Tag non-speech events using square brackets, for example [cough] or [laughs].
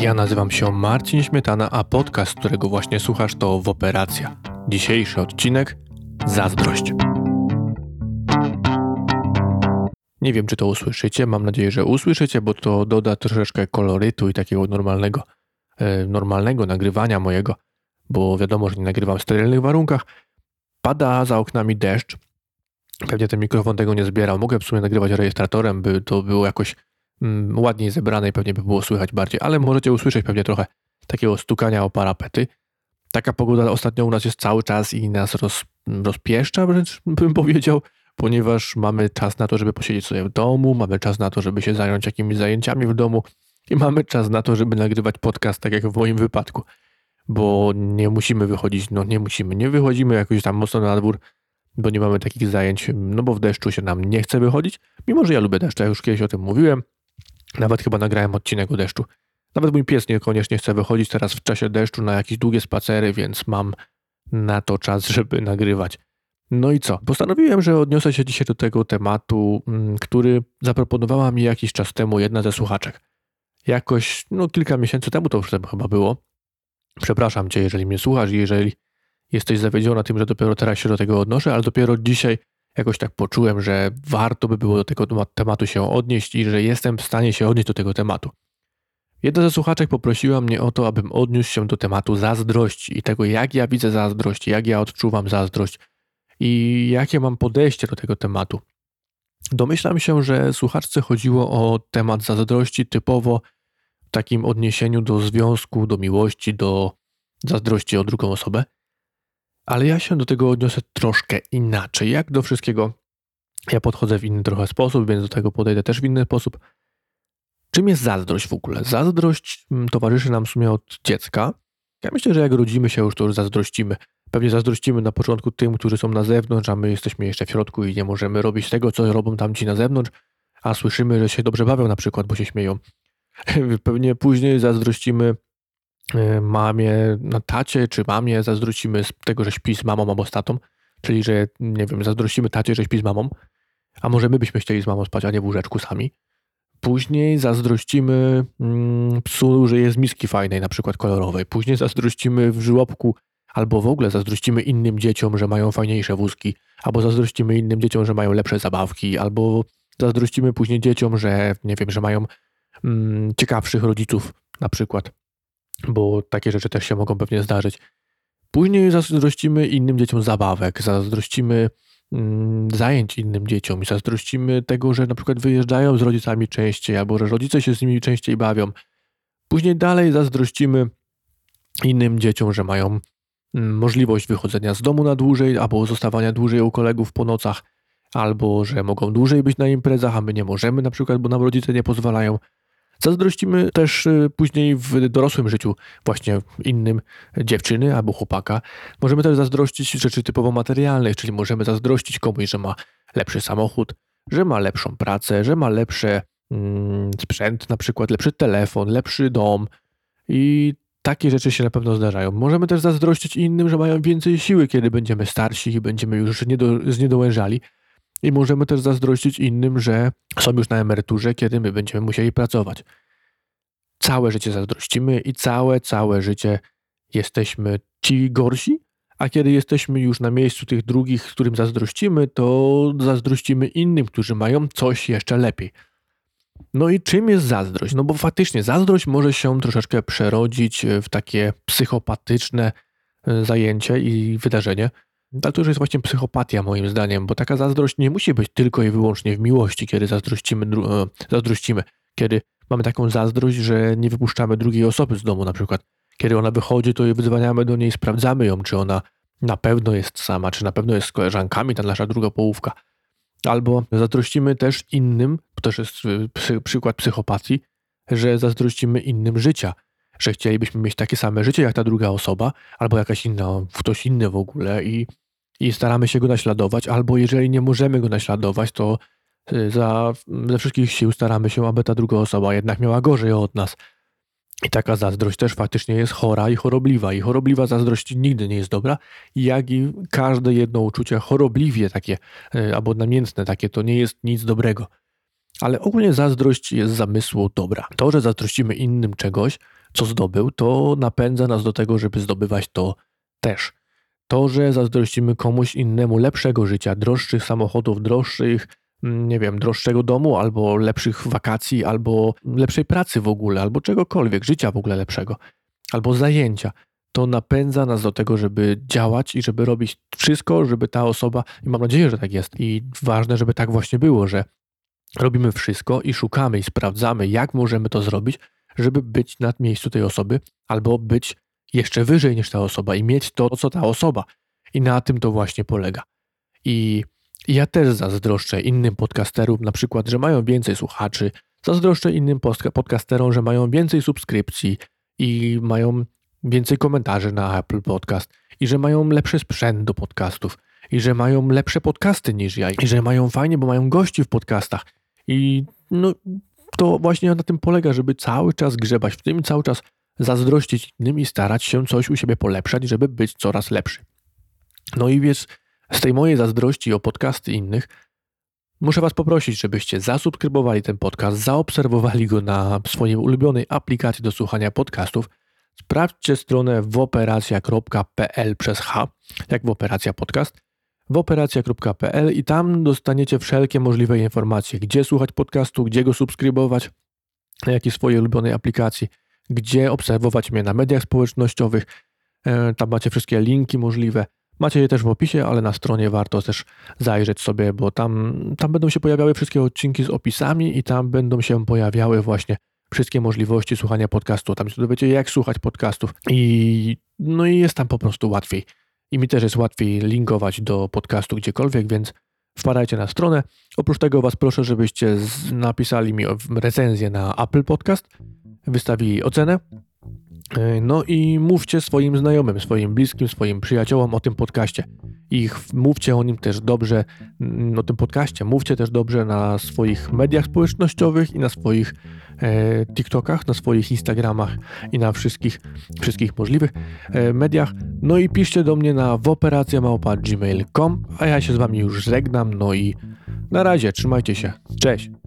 Ja nazywam się Marcin Śmietana, a podcast, którego właśnie słuchasz, to Woperacja. Dzisiejszy odcinek Zazdrość. Nie wiem, czy to usłyszycie, mam nadzieję, że usłyszycie, bo to doda troszeczkę kolorytu i takiego normalnego, e, normalnego nagrywania mojego, bo wiadomo, że nie nagrywam w sterylnych warunkach. Pada za oknami deszcz. Pewnie ten mikrofon tego nie zbierał. Mogę w sumie nagrywać rejestratorem, by to było jakoś ładniej zebrane i pewnie by było słychać bardziej, ale możecie usłyszeć pewnie trochę takiego stukania o parapety. Taka pogoda ostatnio u nas jest cały czas i nas roz, rozpieszcza, wręcz bym powiedział, ponieważ mamy czas na to, żeby posiedzieć sobie w domu, mamy czas na to, żeby się zająć jakimiś zajęciami w domu i mamy czas na to, żeby nagrywać podcast, tak jak w moim wypadku, bo nie musimy wychodzić, no nie musimy, nie wychodzimy jakoś tam mocno na dwór, bo nie mamy takich zajęć, no bo w deszczu się nam nie chce wychodzić, mimo że ja lubię deszcz, ja już kiedyś o tym mówiłem, nawet chyba nagrałem odcinek o deszczu. Nawet mój pies niekoniecznie chce wychodzić teraz w czasie deszczu na jakieś długie spacery, więc mam na to czas, żeby nagrywać. No i co? Postanowiłem, że odniosę się dzisiaj do tego tematu, mm, który zaproponowała mi jakiś czas temu jedna ze słuchaczek. Jakoś, no kilka miesięcy temu to już chyba było. Przepraszam cię, jeżeli mnie słuchasz i jeżeli jesteś zawiedziona tym, że dopiero teraz się do tego odnoszę, ale dopiero dzisiaj jakoś tak poczułem, że warto by było do tego tematu się odnieść i że jestem w stanie się odnieść do tego tematu. Jedna ze słuchaczek poprosiła mnie o to, abym odniósł się do tematu zazdrości i tego, jak ja widzę zazdrość, jak ja odczuwam zazdrość i jakie mam podejście do tego tematu. Domyślam się, że słuchaczce chodziło o temat zazdrości typowo w takim odniesieniu do związku, do miłości, do zazdrości o drugą osobę. Ale ja się do tego odniosę troszkę inaczej. Jak do wszystkiego, ja podchodzę w inny trochę sposób, więc do tego podejdę też w inny sposób. Czym jest zazdrość w ogóle? Zazdrość mm, towarzyszy nam w sumie od dziecka. Ja myślę, że jak rodzimy się już, to już zazdrościmy. Pewnie zazdrościmy na początku tym, którzy są na zewnątrz, a my jesteśmy jeszcze w środku i nie możemy robić tego, co robią tamci na zewnątrz, a słyszymy, że się dobrze bawią na przykład, bo się śmieją. [laughs] Pewnie później zazdrościmy mamie, na tacie czy mamie, zazdrościmy z tego, że śpi z mamą albo z tatą, czyli że, nie wiem, zazdrościmy tacie, że śpi z mamą, a może my byśmy chcieli z mamą spać, a nie w łóżeczku sami. Później zazdrościmy mm, psu, że jest miski fajnej, na przykład kolorowej. Później zazdrościmy w żłobku albo w ogóle zazdrościmy innym dzieciom, że mają fajniejsze wózki, albo zazdrościmy innym dzieciom, że mają lepsze zabawki, albo zazdrościmy później dzieciom, że nie wiem, że mają mm, ciekawszych rodziców na przykład, bo takie rzeczy też się mogą pewnie zdarzyć. Później zazdrościmy innym dzieciom zabawek, zazdrościmy mm, zajęć innym dzieciom i zazdrościmy tego, że na przykład wyjeżdżają z rodzicami częściej, albo że rodzice się z nimi częściej bawią. Później dalej zazdrościmy innym dzieciom, że mają Mm, możliwość wychodzenia z domu na dłużej, albo zostawania dłużej u kolegów po nocach, albo że mogą dłużej być na imprezach, a my nie możemy na przykład, bo nam rodzice nie pozwalają. Zazdrościmy też y, później w dorosłym życiu właśnie innym dziewczyny albo chłopaka. Możemy też zazdrościć rzeczy typowo materialnych, czyli możemy zazdrościć komuś, że ma lepszy samochód, że ma lepszą pracę, że ma lepszy mm, sprzęt, na przykład lepszy telefon, lepszy dom. I takie rzeczy się na pewno zdarzają. Możemy też zazdrościć innym, że mają więcej siły, kiedy będziemy starsi i będziemy już niedo, zniedołężali. I możemy też zazdrościć innym, że są już na emeryturze, kiedy my będziemy musieli pracować. Całe życie zazdrościmy i całe, całe życie jesteśmy ci gorsi, a kiedy jesteśmy już na miejscu tych drugich, którym zazdrościmy, to zazdrościmy innym, którzy mają coś jeszcze lepiej. No i czym jest zazdrość? No bo faktycznie zazdrość może się troszeczkę przerodzić w takie psychopatyczne e, zajęcie i wydarzenie. Ale to już jest właśnie psychopatia moim zdaniem, bo taka zazdrość nie musi być tylko i wyłącznie w miłości, kiedy zazdrościmy, e, zazdrościmy, kiedy mamy taką zazdrość, że nie wypuszczamy drugiej osoby z domu na przykład. Kiedy ona wychodzi, to wydzwaniamy do niej, sprawdzamy ją, czy ona na pewno jest sama, czy na pewno jest z koleżankami, ta nasza druga połówka. Albo zazdrościmy też innym, to też jest y, psy, przykład psychopatii, że zazdrościmy innym życia, że chcielibyśmy mieć takie same życie jak ta druga osoba, albo jakaś inna, ktoś inny w ogóle i, i staramy się go naśladować, albo jeżeli nie możemy go naśladować, to y, za, ze wszystkich sił staramy się, aby ta druga osoba jednak miała gorzej od nas. I taka zazdrość też faktycznie jest chora i chorobliwa. I chorobliwa zazdrość nigdy nie jest dobra, jak i każde jedno uczucie chorobliwie takie, e, albo namiętne takie, to nie jest nic dobrego. Ale ogólnie zazdrość jest zamysłu dobra. To, że zazdrościmy innym czegoś, co zdobył, to napędza nas do tego, żeby zdobywać to też. To, że zazdrościmy komuś innemu lepszego życia, droższych samochodów, droższych, mm, nie wiem, droższego domu, albo lepszych wakacji, albo lepszej pracy w ogóle, albo czegokolwiek, życia w ogóle lepszego, albo zajęcia, to napędza nas do tego, żeby działać i żeby robić wszystko, żeby ta osoba, i mam nadzieję, że tak jest, i ważne, żeby tak właśnie było, że robimy wszystko i szukamy i sprawdzamy, jak możemy to zrobić, żeby być na miejscu tej osoby, albo być jeszcze wyżej niż ta osoba i mieć to, co ta osoba. I na tym to właśnie polega. I ja też zazdroszczę innym podcasterom, na przykład, że mają więcej słuchaczy, zazdroszczę innym podcasterom, że mają więcej subskrypcji i mają więcej komentarzy na Apple Podcast i że mają lepszy sprzęt do podcastów i że mają lepsze podcasty niż ja i że mają fajnie, bo mają gości w podcastach i no to właśnie na tym polega, żeby cały czas grzebać w tym, cały czas zazdrościć innym i starać się coś u siebie polepszać, żeby być coraz lepszy. No i wiesz, z tej mojej zazdrości o podcasty innych, muszę Was poprosić, żebyście zasubskrybowali ten podcast, zaobserwowali go na swojej ulubionej aplikacji do słuchania podcastów. Sprawdźcie stronę woperacja.pl przez H, jak w operacja podcast operacja.pl i tam dostaniecie wszelkie możliwe informacje, gdzie słuchać podcastu, gdzie go subskrybować, na jakiej swojej ulubionej aplikacji, gdzie obserwować mnie na mediach społecznościowych. E, tam macie wszystkie linki możliwe. Macie je też w opisie, ale na stronie warto też zajrzeć sobie, bo tam, tam będą się pojawiały wszystkie odcinki z opisami i tam będą się pojawiały właśnie wszystkie możliwości słuchania podcastu. Tam się dowiecie, jak słuchać podcastów i no i jest tam po prostu łatwiej i mi też jest łatwiej linkować do podcastu gdziekolwiek, więc wpadajcie na stronę. Oprócz tego Was proszę, żebyście napisali mi recenzję na Apple Podcast, wystawili ocenę. E, no i mówcie swoim znajomym, swoim bliskim, swoim przyjaciołom o tym podcaście. I mówcie o nim też dobrze, mm, o tym podcaście, mówcie też dobrze na swoich mediach społecznościowych i na swoich e, TikTokach, na swoich Instagramach i na wszystkich, wszystkich możliwych e, mediach. No i piszcie do mnie na woperacja.gmail.com, a ja się z Wami już żegnam. No i na razie, trzymajcie się. Cześć!